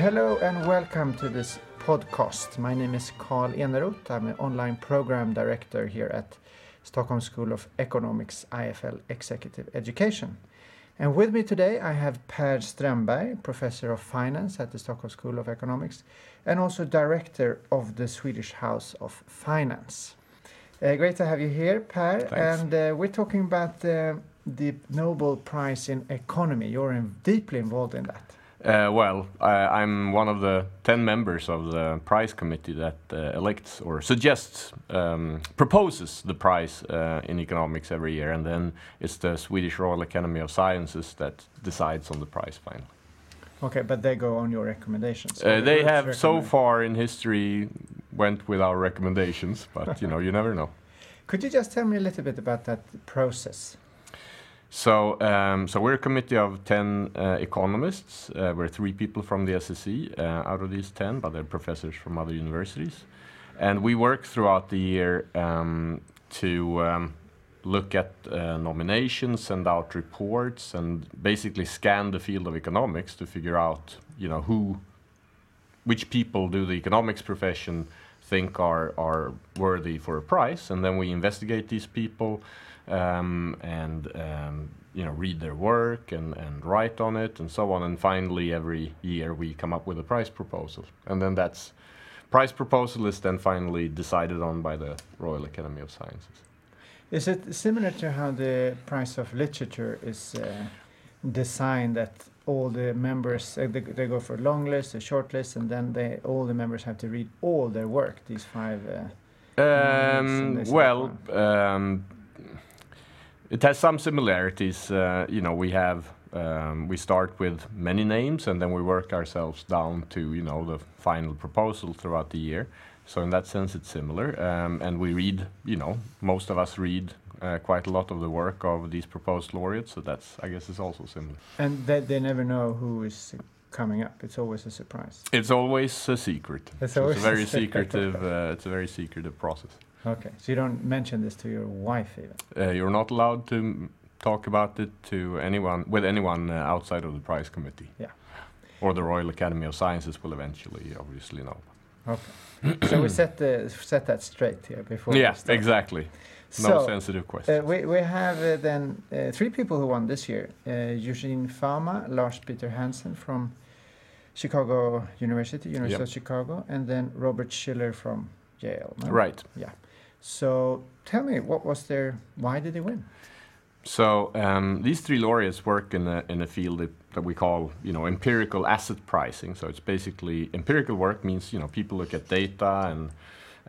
Hello and welcome to this podcast. My name is Carl Eneroth. I'm an online program director here at Stockholm School of Economics IFL Executive Education. And with me today I have Per Strömberg, Professor of Finance at the Stockholm School of Economics and also Director of the Swedish House of Finance. Uh, great to have you here, Per. Thanks. And uh, we're talking about uh, the Nobel Prize in Economy. You're in, deeply involved in that. Uh, well, I, I'm one of the 10 members of the prize committee that uh, elects or suggests, um, proposes the prize uh, in economics every year, and then it's the Swedish Royal Academy of Sciences that decides on the prize finally. Okay, but they go on your recommendations. Uh, they have so far in history went with our recommendations, but you know, you never know. Could you just tell me a little bit about that process? So, um, so we're a committee of 10 uh, economists. Uh, we're three people from the SSE uh, out of these 10, but they're professors from other universities. And we work throughout the year um, to um, look at uh, nominations, send out reports, and basically scan the field of economics to figure out, you know, who, which people do the economics profession think are are worthy for a prize, and then we investigate these people um, and um, you know read their work and, and write on it and so on. And finally, every year we come up with a prize proposal, and then that's prize proposal is then finally decided on by the Royal Academy of Sciences. Is it similar to how the price of literature is uh, designed that all the members uh, they, they go for a long list, a short list, and then they all the members have to read all their work. These five. Uh, Um, well, um, it has some similarities. Uh, you know, we have um, we start with many names, and then we work ourselves down to you know the final proposal throughout the year. So in that sense, it's similar. Um, and we read, you know, most of us read uh, quite a lot of the work of these proposed laureates. So that's, I guess, is also similar. and they, they never know who is coming up. It's always a surprise. It's always a secret. It's always it's a very secret. secretive. Uh, it's a very secretive process. Okay, so you don't mention this to your wife even. Uh, you're not allowed to talk about it to anyone with anyone uh, outside of the prize committee. Yeah. Or the Royal Academy of Sciences will eventually, obviously, know. Okay, so we set the set that straight here before. yeah, exactly. No So, sensitive Uh, questions. we, we have uh, then uh, three people who won this year uh, Eugene Fama, Lars Peter Hansen from Chicago University, University Yep. of Chicago, and then Robert Shiller from Yale. no? right. So tell me, what was their, why did they win? So um, these three laureates work in a in a field that, that we call, you know, empirical asset pricing. So it's basically empirical work means, you know, people look at data and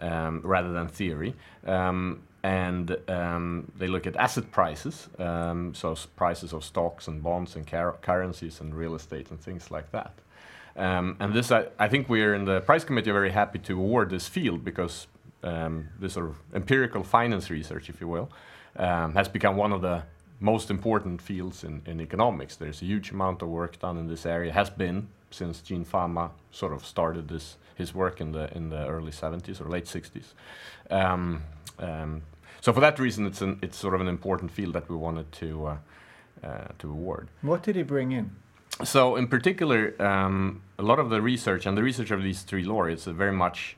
um, rather than theory. Um, and um, they look at asset prices, um, so prices of stocks and bonds and currencies and real estate and things like that. Um, and this, I, I think we're in the prize committee very happy to award this field because um, this sort of empirical finance research, if you will, um, has become one of the most important fields in, in economics. There's a huge amount of work done in this area, has been since Gene Fama sort of started this his work in the in the early 70s or late 60s. Um, um, so for that reason, it's an it's sort of an important field that we wanted to uh, uh, to award. What did he bring in? So, in particular, um, a lot of the research and the research of these three laureates have very much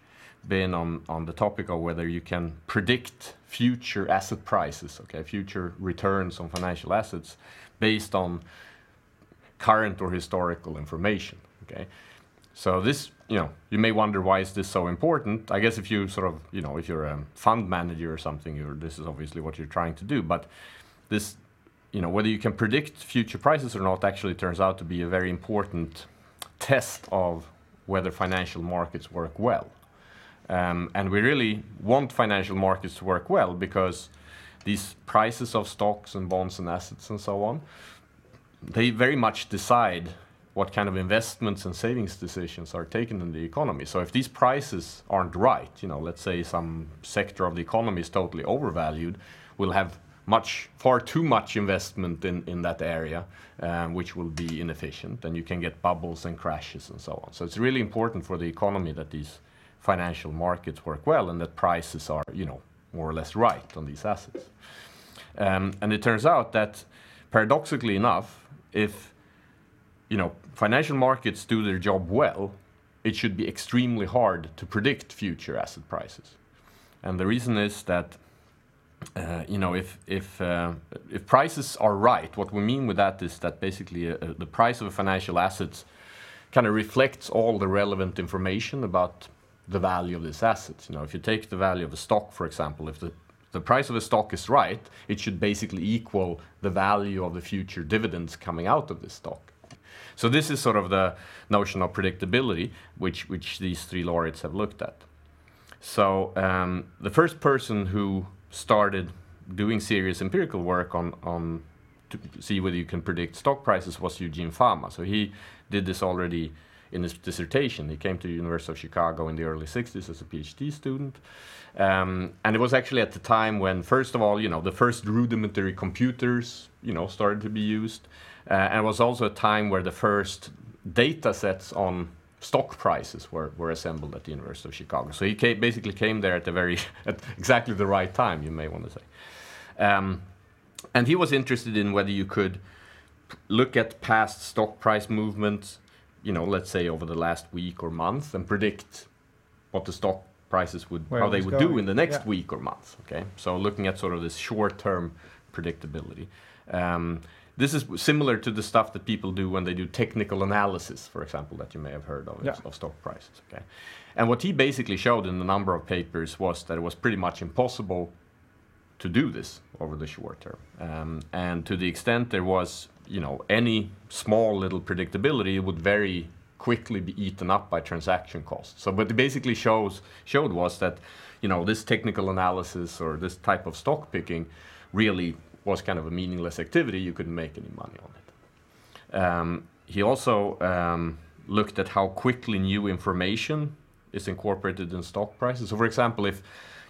been on, on the topic of whether you can predict future asset prices, okay, future returns on financial assets based on current or historical information, okay. So this, you know, you may wonder why is this so important? I guess if you sort of, you know, if you're a fund manager or something, you're, this is obviously what you're trying to do. But this, you know, whether you can predict future prices or not actually turns out to be a very important test of whether financial markets work well. Um, and we really want financial markets to work well because these prices of stocks and bonds and assets and so on, they very much decide what kind of investments and savings decisions are taken in the economy. So if these prices aren't right, you know, let's say some sector of the economy is totally overvalued, we'll have much, far too much investment in, in that area, um, which will be inefficient, and you can get bubbles and crashes and so on. So it's really important for the economy that these financial markets work well and that prices are, you know, more or less right on these assets. Um, and it turns out that paradoxically enough, if you know, financial markets do their job well, it should be extremely hard to predict future asset prices. And the reason is that uh, you know, if if uh, if prices are right, what we mean with that is that basically uh, the price of a financial asset kind of reflects all the relevant information about the value of this asset. You know, if you take the value of a stock, for example, if the the price of a stock is right, it should basically equal the value of the future dividends coming out of this stock. So this is sort of the notion of predictability, which which these three laureates have looked at. So um, the first person who started doing serious empirical work on, on to see whether you can predict stock prices was Eugene Fama. So he did this already in his dissertation. He came to the University of Chicago in the early 60s as a PhD student. Um, and it was actually at the time when, first of all, you know, the first rudimentary computers, you know, started to be used. Uh, and it was also a time where the first data sets on stock prices were, were assembled at the University of Chicago. So he came, basically came there at the very at exactly the right time, you may want to say. Um, and he was interested in whether you could look at past stock price movements, you know, let's say over the last week or month, and predict what the stock prices would, Where how they would going. do in the next yeah. week or month. Okay, so looking at sort of this short-term predictability. Um, this is similar to the stuff that people do when they do technical analysis, for example, that you may have heard of, yeah. of stock prices. Okay, and what he basically showed in a number of papers was that it was pretty much impossible to do this over the short term, um, and to the extent there was, you know, any small little predictability, would very quickly be eaten up by transaction costs. So, what it basically shows showed was that, you know, this technical analysis or this type of stock picking really was kind of a meaningless activity, you couldn't make any money on it. Um, he also um, looked at how quickly new information is incorporated in stock prices. So, for example, if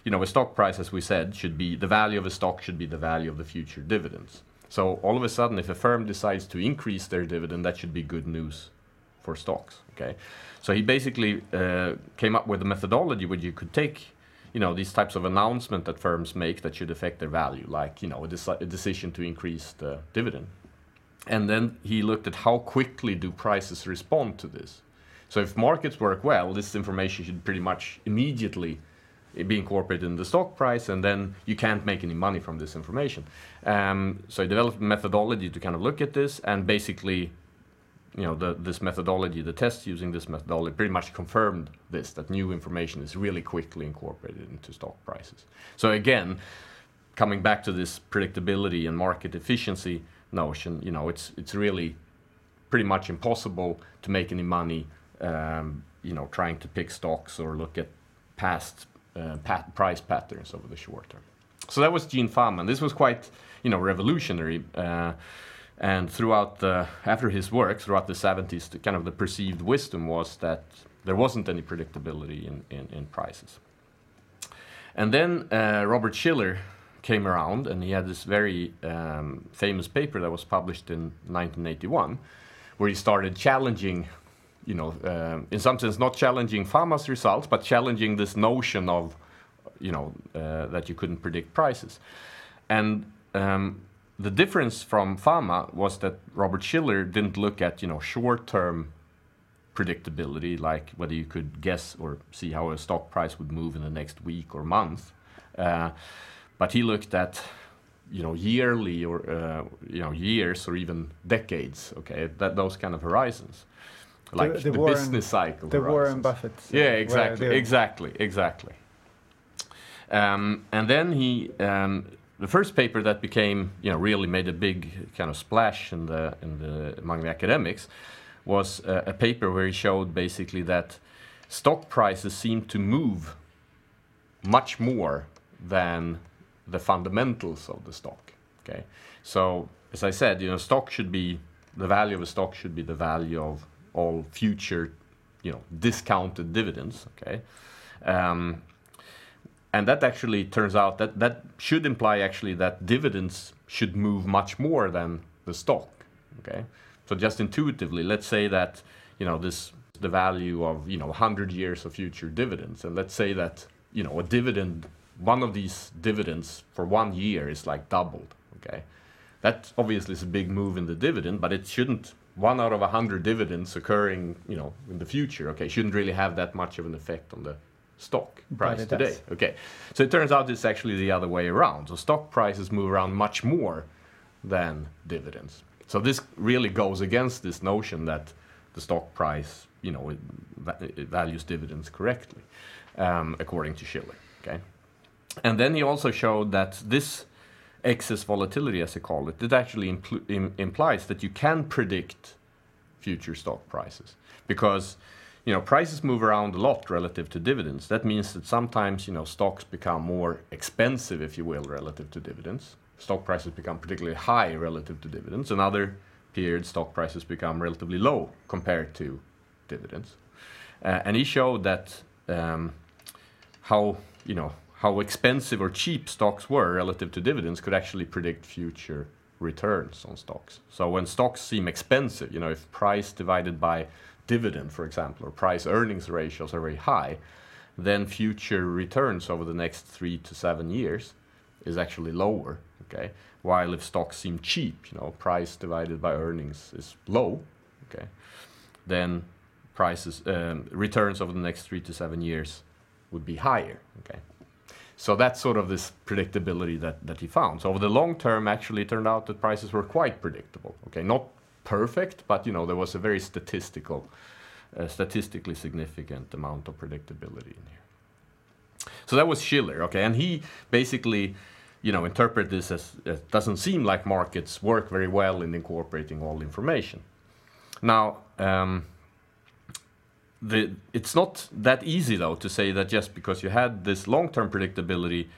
you know a stock price, as we said, should be the value of a stock should be the value of the future dividends. So all of a sudden, if a firm decides to increase their dividend, that should be good news for stocks. Okay, so he basically uh, came up with a methodology where you could take you know these types of announcement that firms make that should affect their value, like you know a, deci a decision to increase the dividend. And then he looked at how quickly do prices respond to this. So if markets work well, this information should pretty much immediately be incorporated in the stock price, and then you can't make any money from this information. Um, so I developed a methodology to kind of look at this, and basically you know, the, this methodology, the tests using this methodology pretty much confirmed this, that new information is really quickly incorporated into stock prices. So again, coming back to this predictability and market efficiency notion, you know, it's, it's really pretty much impossible to make any money, um, you know, trying to pick stocks or look at past price patterns over the short term. So that was Gene Fama. This was quite, you know, revolutionary. Uh, and throughout the, after his work, throughout the 70s, the, kind of the perceived wisdom was that there wasn't any predictability in, in, in prices. And then uh, Robert Shiller came around and he had this very um, famous paper that was published in 1981 where he started challenging, you know, uh, in some sense not challenging Fama's results, but challenging this notion of, you know, uh, that you couldn't predict prices. And um, the difference from Fama was that Robert Shiller didn't look at you know short-term predictability, like whether you could guess or see how a stock price would move in the next week or month, uh, but he looked at you know yearly or uh, you know years or even decades. Okay, that those kind of horizons, like the, the, the Warren, business cycle. The. Warren Buffett. Yeah, exactly, exactly, exactly. Um, and then he um, the first paper that became, you know, really made a big kind of splash in the, in the, among the academics was a, a paper where he showed basically that stock prices seem to move much more than the fundamentals of the stock. Okay, so as I said, you know, stock should be the value of a stock should be the value of all future, you know, discounted dividends. Okay, um, and that actually turns out that that should imply actually that dividends should move much more than the stock. Okay, so just intuitively, let's say that you know this the value of you know 100 years of future dividends, and let's say that you know a dividend, one of these dividends for one year is like doubled. Okay, that obviously is a big move in the dividend, but it shouldn't one out of a hundred dividends occurring, you know, in the future, okay, shouldn't really have that much of an effect on the stock price today. Does. Okay, so it turns out it's actually the other way around. So stock prices move around much more than dividends. So this really goes against this notion that the stock price, you know, it, it values dividends correctly, um, according to Shiller. Okay, and then he also showed that this excess volatility, as they call it, it actually impl Im implies that you can predict future stock prices because you know prices move around a lot relative to dividends. That means that sometimes you know stocks become more expensive, if you will, relative to dividends. Stock prices become particularly high relative to dividends. In other periods, stock prices become relatively low compared to dividends. Uh, and he showed that um, how you know how expensive or cheap stocks were relative to dividends could actually predict future returns on stocks. So when stocks seem expensive, you know, if price divided by dividend, for example, or price earnings ratios are very high, then future returns over the next three to seven years is actually lower. Okay, while if stocks seem cheap, you know, price divided by earnings is low. Okay, then prices um, returns over the next three to seven years would be higher. Okay. So that's sort of this predictability that, that he found. So over the long term, actually, it turned out that prices were quite predictable. Okay, not perfect, but you know there was a very statistical, uh, statistically significant amount of predictability in here. So that was Shiller. Okay, and he basically, you know, interpret this as it doesn't seem like markets work very well in incorporating all information. Now. Um, the, it's not that easy though to say that just because you had this long-term predictability,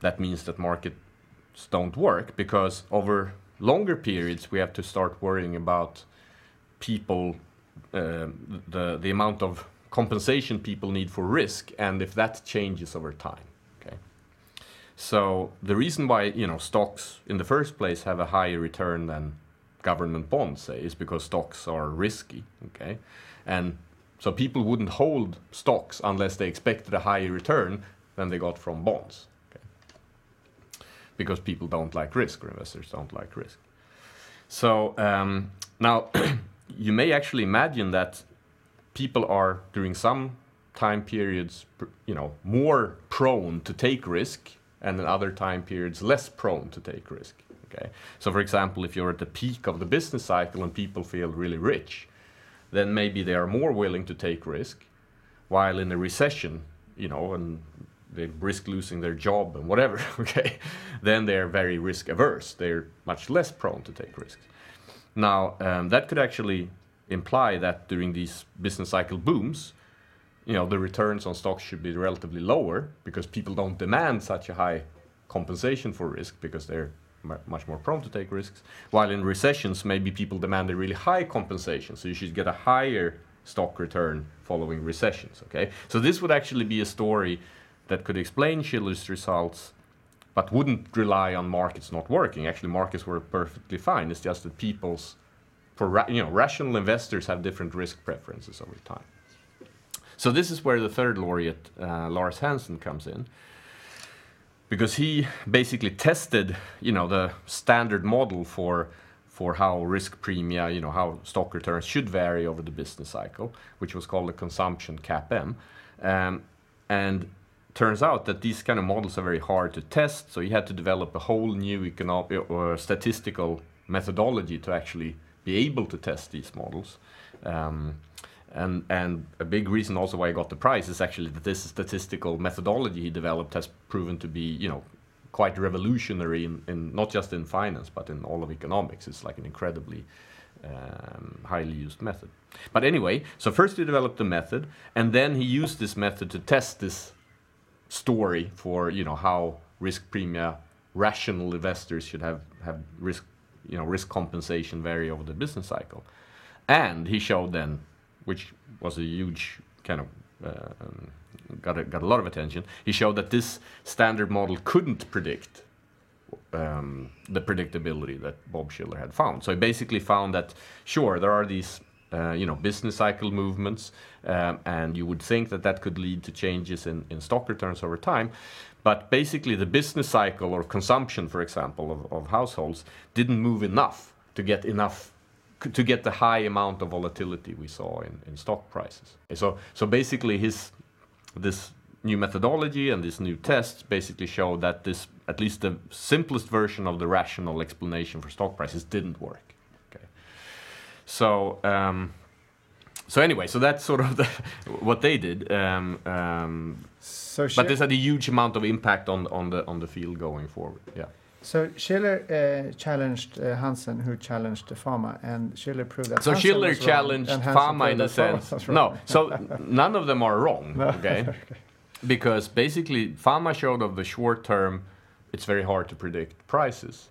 that means that markets don't work because over longer periods we have to start worrying about people, uh, the the amount of compensation people need for risk, and if that changes over time. Okay, so the reason why you know stocks in the first place have a higher return than government bonds, say, is because stocks are risky. Okay, and so people wouldn't hold stocks unless they expected a higher return than they got from bonds. Okay? Because people don't like risk, or investors don't like risk. So um, now you may actually imagine that people are during some time periods, you know, more prone to take risk, and in other time periods less prone to take risk. Okay. So, for example, if you're at the peak of the business cycle and people feel really rich, then maybe they are more willing to take risk. While in a recession, you know, and they risk losing their job and whatever, okay, then they're very risk averse. They're much less prone to take risks. Now, um, that could actually imply that during these business cycle booms, you know, the returns on stocks should be relatively lower because people don't demand such a high compensation for risk because they're much more prone to take risks. While in recessions, maybe people demand a really high compensation, so you should get a higher stock return following recessions. Okay, so this would actually be a story that could explain Shiller's results, but wouldn't rely on markets not working. Actually, markets were perfectly fine. It's just that people's, you know, rational investors have different risk preferences over time. So this is where the third laureate, uh, Lars Hansen, comes in because he basically tested, you know, the standard model for for how risk premia, you know, how stock returns should vary over the business cycle, which was called the consumption CAPM. Um, and turns out that these kind of models are very hard to test, so he had to develop a whole new economic or statistical methodology to actually be able to test these models. Um, and, and a big reason also why he got the prize is actually that this statistical methodology he developed has proven to be, you know, quite revolutionary in, in not just in finance but in all of economics. It's like an incredibly um, highly used method. But anyway, so first he developed the method, and then he used this method to test this story for you know how risk premia rational investors should have have risk you know risk compensation vary over the business cycle, and he showed then which was a huge kind of uh, got a, got a lot of attention. He showed that this standard model couldn't predict um, the predictability that Bob Shiller had found. So he basically found that sure there are these uh, you know business cycle movements, um, and you would think that that could lead to changes in, in stock returns over time. But basically, the business cycle or consumption, for example, of, of households didn't move enough to get enough to get the high amount of volatility we saw in, in stock prices. So so basically his this new methodology and this new tests basically show that this at least the simplest version of the rational explanation for stock prices didn't work. Okay. So um, so anyway, so that's sort of the, what they did. Um, um, So but this had a huge amount of impact on on the on the field going forward. Yeah. So Shiller uh, challenged uh, Hansen, who challenged the Fama, and Shiller proved that. So Hansen Shiller challenged Fama in a sense. No, so none of them are wrong. No. Okay. Because basically, Fama showed of the short term, it's very hard to predict prices,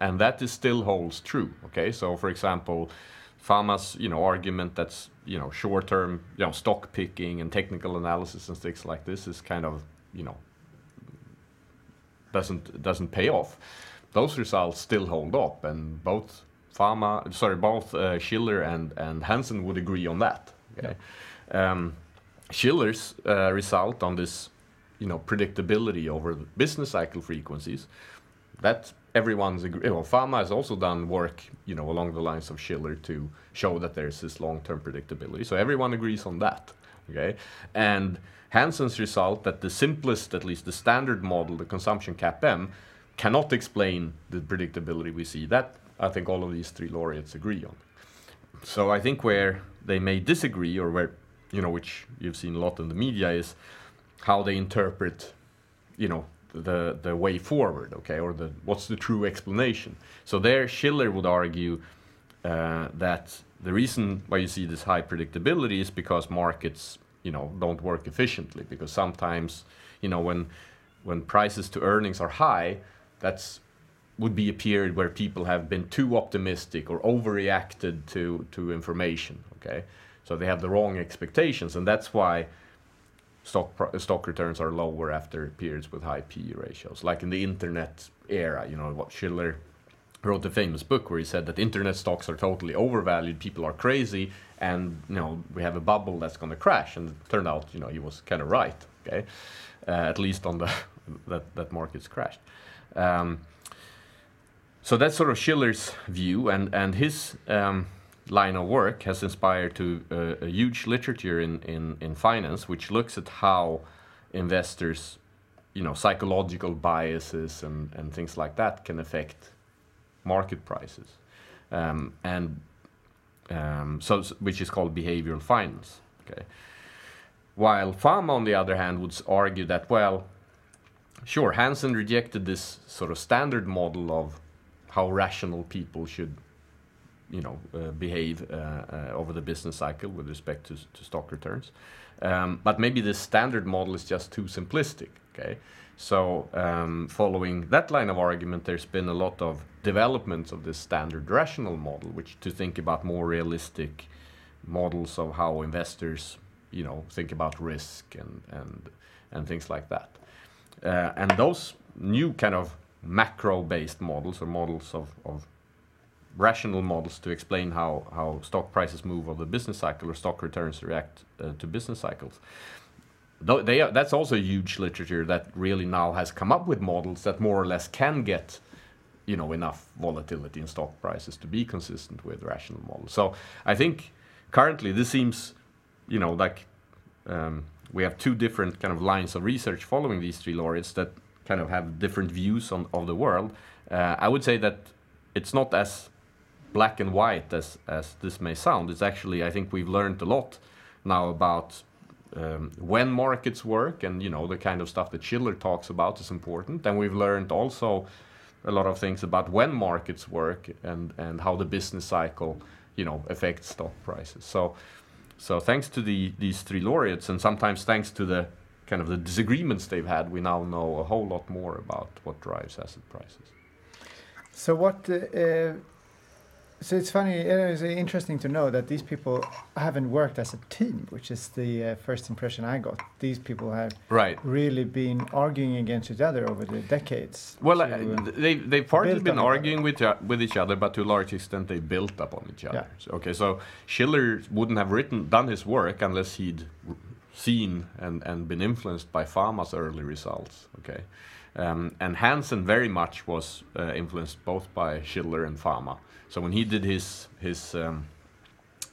and that is still holds true. Okay, so for example, Fama's you know argument that's you know short term you know stock picking and technical analysis and things like this is kind of you know doesn't doesn't pay off. Those results still hold up, and both Fama, sorry, both uh, Shiller and and Hansen would agree on that. Okay. Um, Shiller's uh, result on this, you know, predictability over the business cycle frequencies, that everyone's agree. Well, Fama has also done work, you know, along the lines of Shiller to show that there's this long-term predictability. So everyone agrees on that. Okay, and Hansen's result that the simplest, at least the standard model, the consumption CAPM, cannot explain the predictability we see. That I think all of these three laureates agree on. So I think where they may disagree, or where you know, which you've seen a lot in the media, is how they interpret, you know, the the way forward, okay, or the what's the true explanation. So there, Shiller would argue uh, that the reason why you see this high predictability is because markets, you know, don't work efficiently. Because sometimes, you know, when when prices to earnings are high, that's would be a period where people have been too optimistic or overreacted to to information. Okay, so they have the wrong expectations, and that's why stock stock returns are lower after periods with high PE ratios, like in the internet era. You know what Shiller wrote a famous book where he said that internet stocks are totally overvalued, people are crazy, and you know we have a bubble that's going to crash. And it turned out, you know, he was kind of right. Okay, uh, at least on the that that markets crashed. Um, so that's sort of Shiller's view, and and his um, line of work has inspired to uh, a huge literature in, in in finance, which looks at how investors, you know, psychological biases and and things like that can affect market prices, um, and um, so which is called behavioral finance. Okay, while Fama, on the other hand, would argue that well, sure, Hansen rejected this sort of standard model of how rational people should, you know, uh, behave uh, uh, over the business cycle with respect to, to stock returns. Um, but maybe the standard model is just too simplistic. Okay, so um, following that line of argument, there's been a lot of developments of this standard rational model, which to think about more realistic models of how investors, you know, think about risk and and and things like that. Uh, and those new kind of macro-based models or models of, of rational models to explain how, how stock prices move over the business cycle or stock returns react uh, to business cycles. They are, that's also huge literature that really now has come up with models that more or less can get you know enough volatility in stock prices to be consistent with rational models. So I think currently this seems you know like um, we have two different kind of lines of research following these three laureates that kind of have different views on of the world. Uh, I would say that it's not as black and white as as this may sound. It's actually I think we've learned a lot now about um, when markets work and you know the kind of stuff that Shiller talks about is important. And we've learned also a lot of things about when markets work and and how the business cycle you know affects stock prices. So so thanks to the these three laureates and sometimes thanks to the kind of the disagreements they've had, we now know a whole lot more about what drives asset prices. So what? Uh, uh, so it's funny. uh, It's interesting to know that these people haven't worked as a team, which is the uh, first impression I got. These people have Right. really been arguing against each other over the decades. Well, to, uh, uh, they they've partly been on each other. arguing with each- with each other, but to a large extent they built upon each other. Yeah. So, okay, so Shiller wouldn't have written done his work unless he'd seen and and been influenced by Fama's early results. Okay, Um, and Hansen very much was uh, influenced both by Shiller and Fama. So when he did his his um,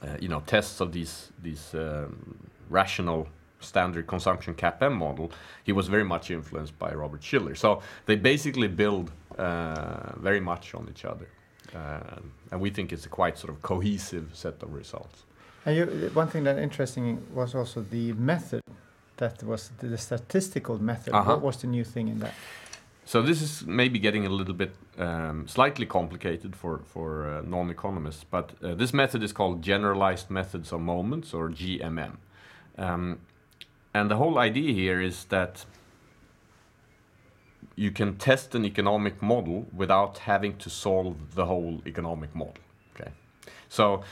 uh, you know tests of these these um, rational standard consumption CAPM model, he was very much influenced by Robert Shiller. So they basically build uh, very much on each other, uh, and we think it's a quite sort of cohesive set of results. And you, one thing that interesting was also the method that was the statistical method. Uh -huh. What was the new thing in that? So this is maybe getting a little bit um, slightly complicated for for uh, non-economists, but uh, this method is called generalized methods of moments or GMM, um, and the whole idea here is that you can test an economic model without having to solve the whole economic model. Okay, so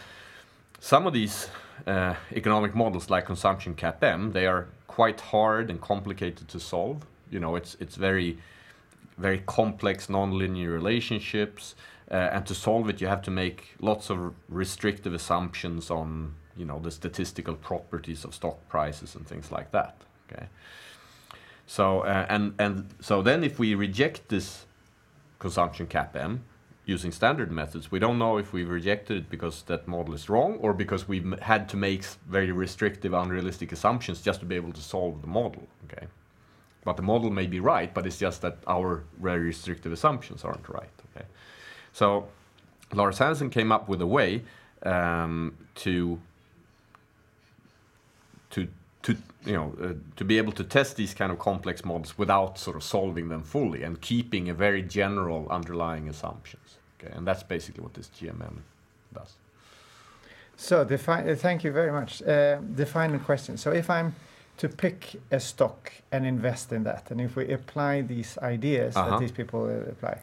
some of these uh, economic models like consumption CAPM, they are quite hard and complicated to solve. You know, it's it's very very complex nonlinear relationships, uh, and to solve it, you have to make lots of restrictive assumptions on you know the statistical properties of stock prices and things like that. Okay, so uh, and and so then if we reject this consumption CAPM using standard methods, we don't know if we've rejected it because that model is wrong or because we've had to make very restrictive, unrealistic assumptions just to be able to solve the model. Okay, but the model may be right, but it's just that our very restrictive assumptions aren't right. Okay, so Lars Hansen came up with a way um, to to to you know uh, to be able to test these kind of complex models without sort of solving them fully and keeping a very general underlying assumptions. Okay, and that's basically what this GMM does. So the uh, thank you very much. Uh, the final question. So if I'm to pick a stock and invest in that, and if we apply these ideas uh -huh. that uh-huh. these people uh, apply,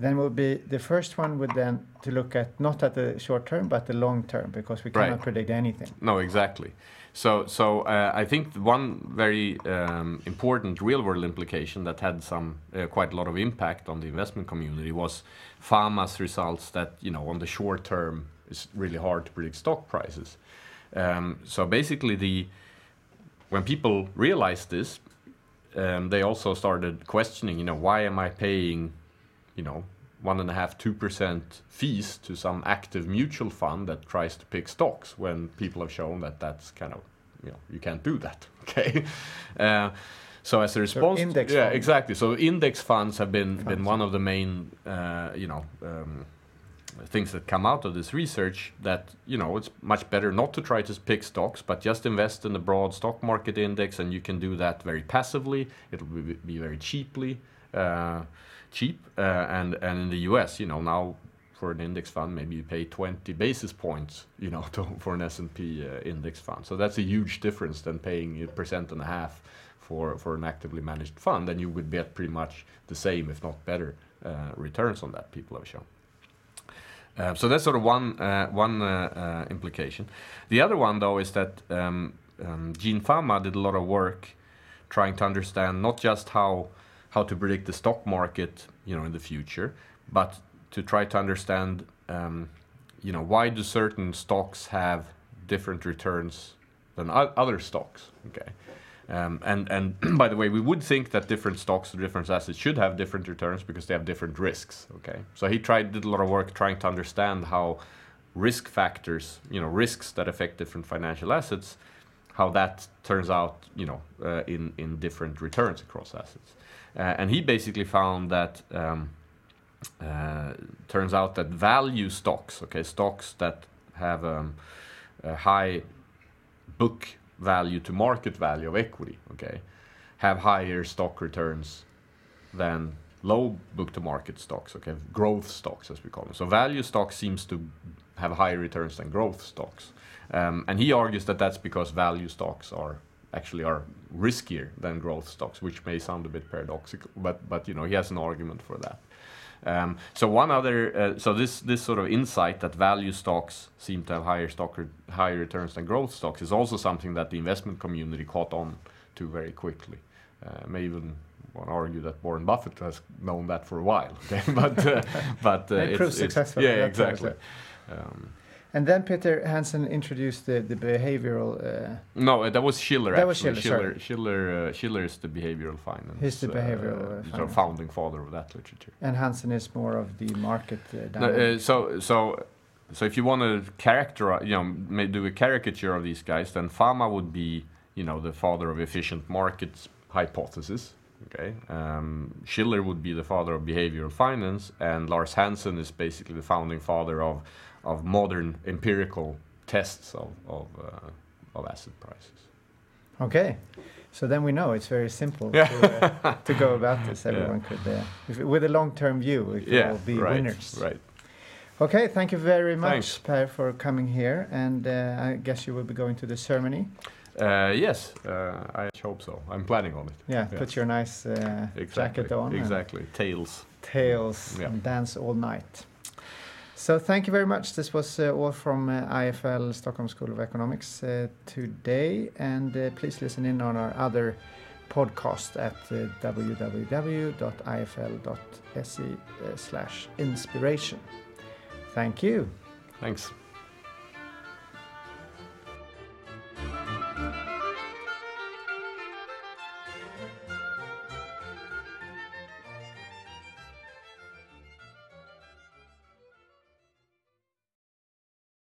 then we'll be the first one would then to look at not at the short term but the long term because we cannot right. predict anything. No, exactly. So, so uh, I think one very um, important real-world implication that had some uh, quite a lot of impact on the investment community was Fama's results. That you know, on the short term, it's really hard to predict stock prices. Um, so basically, the when people realized this, um, they also started questioning. You know, why am I paying, you know, one and a half, two percent fees to some active mutual fund that tries to pick stocks when people have shown that that's kind of, you know, you can't do that. Okay. Uh, so as a response, so index yeah, exactly. So index funds have been funds. been one of the main, uh, you know, um, things that come out of this research. That you know, it's much better not to try to pick stocks, but just invest in the broad stock market index, and you can do that very passively. It'll be, be very cheaply. Uh, cheap. Uh, and and in the U.S., you know, now for an index fund, maybe you pay 20 basis points, you know, to, for an S&P uh, index fund. So that's a huge difference than paying a percent and a half for for an actively managed fund, and you would get pretty much the same, if not better, uh, returns on that. People have shown. Uh, so that's sort of one uh, one uh, uh, implication. The other one, though, is that um, um, Gene Fama did a lot of work trying to understand not just how how to predict the stock market, you know, in the future, but to try to understand, um, you know, why do certain stocks have different returns than other stocks? Okay. Um, and and by the way, we would think that different stocks or different assets should have different returns because they have different risks. Okay, so he tried did a lot of work trying to understand how risk factors, you know, risks that affect different financial assets, how that turns out, you know, uh, in in different returns across assets. Uh, and he basically found that um, uh, turns out that value stocks, okay, stocks that have um, a high book value to market value of equity, okay, have higher stock returns than low book to market stocks, okay, growth stocks as we call them. So value stocks seems to have higher returns than growth stocks. Um, and he argues that that's because value stocks are actually are riskier than growth stocks, which may sound a bit paradoxical, but but you know he has an argument for that. Um, so one other, uh, so this this sort of insight that value stocks seem to have higher stock re higher returns than growth stocks is also something that the investment community caught on to very quickly. Uh, may even to argue that Warren Buffett has known that for a while, okay? but uh, but uh, it's, it's, successful. Yeah, exactly. Um, And then Peter Hansen introduced the, the behavioral. Uh, No, uh, that was Shiller. That was actually. Shiller, Shiller. Shiller, uh, Shiller is the behavioral finance. He's the behavioral, uh, uh, finance. founding father of that literature. and Hansen is more of the market uh, No, uh, so, so, so if you want to characterize, you know, do a caricature of these guys, then Fama would be, you know, the father of efficient markets hypothesis. Okay, um, Shiller would be the father of behavioral finance, and Lars Hansen is basically the founding father of of modern empirical tests of of, uh, of asset prices. Okay, so then we know it's very simple Yeah. to, uh, to go about this. Yeah. Everyone could, uh, if, with a long-term view, Yeah, all be right, winners. right. Okay, thank you very much, Thanks. Per, for coming here. And uh, I guess you will be going to the ceremony. Uh, yes, uh, I hope so. I'm planning on it. Yeah, Yeah. put your nice uh, Exactly. jacket on. Exactly. Tails. Tails Yeah. and dance all night. So thank you very much. This was uh, all from uh, IFL Stockholm School of Economics uh, today, and uh, please listen in on our other podcast at uh, www.ifl.se uh, slash inspiration. Thank you. Thanks.